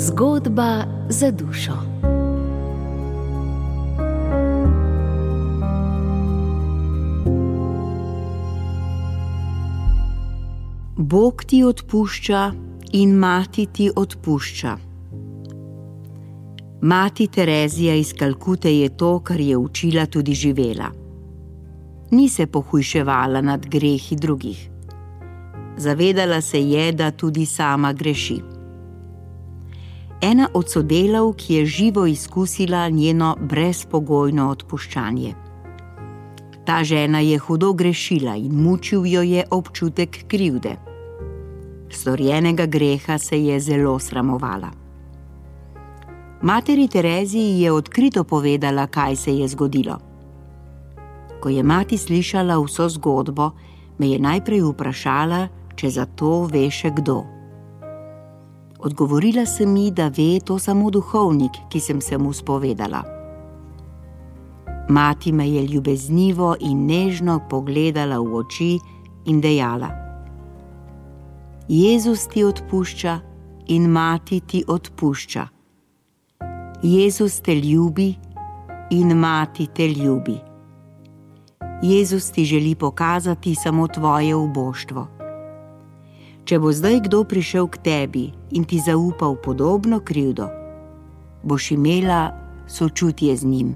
Zgodba za dušo. Bog ti odpušča in mati ti odpušča. Mati Terezija iz Kalkute je to, kar je učila tudi živela. Ni se pohujševala nad grehi drugih. Zavedala se je, da tudi sama greši. Ena od sodelavk je živo izkusila njeno brezpogojno odpuščanje. Ta žena je hudo grešila in mučil jo je občutek krivde. Storjenega greha se je zelo sramovala. Materi Tereziji je odkrito povedala, kaj se je zgodilo. Ko je mati slišala vso zgodbo, me je najprej vprašala, če za to ve še kdo. Odgovorila sem mi, da ve to samo duhovnik, ki sem se mu spovedala. Mati me je ljubeznivo in nežno pogledala v oči in dejala: Jezus ti odpušča in mati ti odpušča. Jezus te ljubi in mati te ljubi. Jezus ti želi pokazati samo tvoje uboštvo. Če bo zdaj kdo prišel k tebi in ti zaupal podobno krivdo, boš imela sočutje z njim.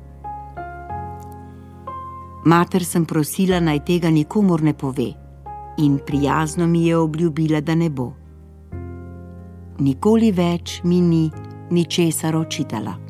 Mater sem prosila naj tega nikomor ne pove, in prijazno mi je obljubila, da ne bo. Nikoli več mi ni ničesar očitala.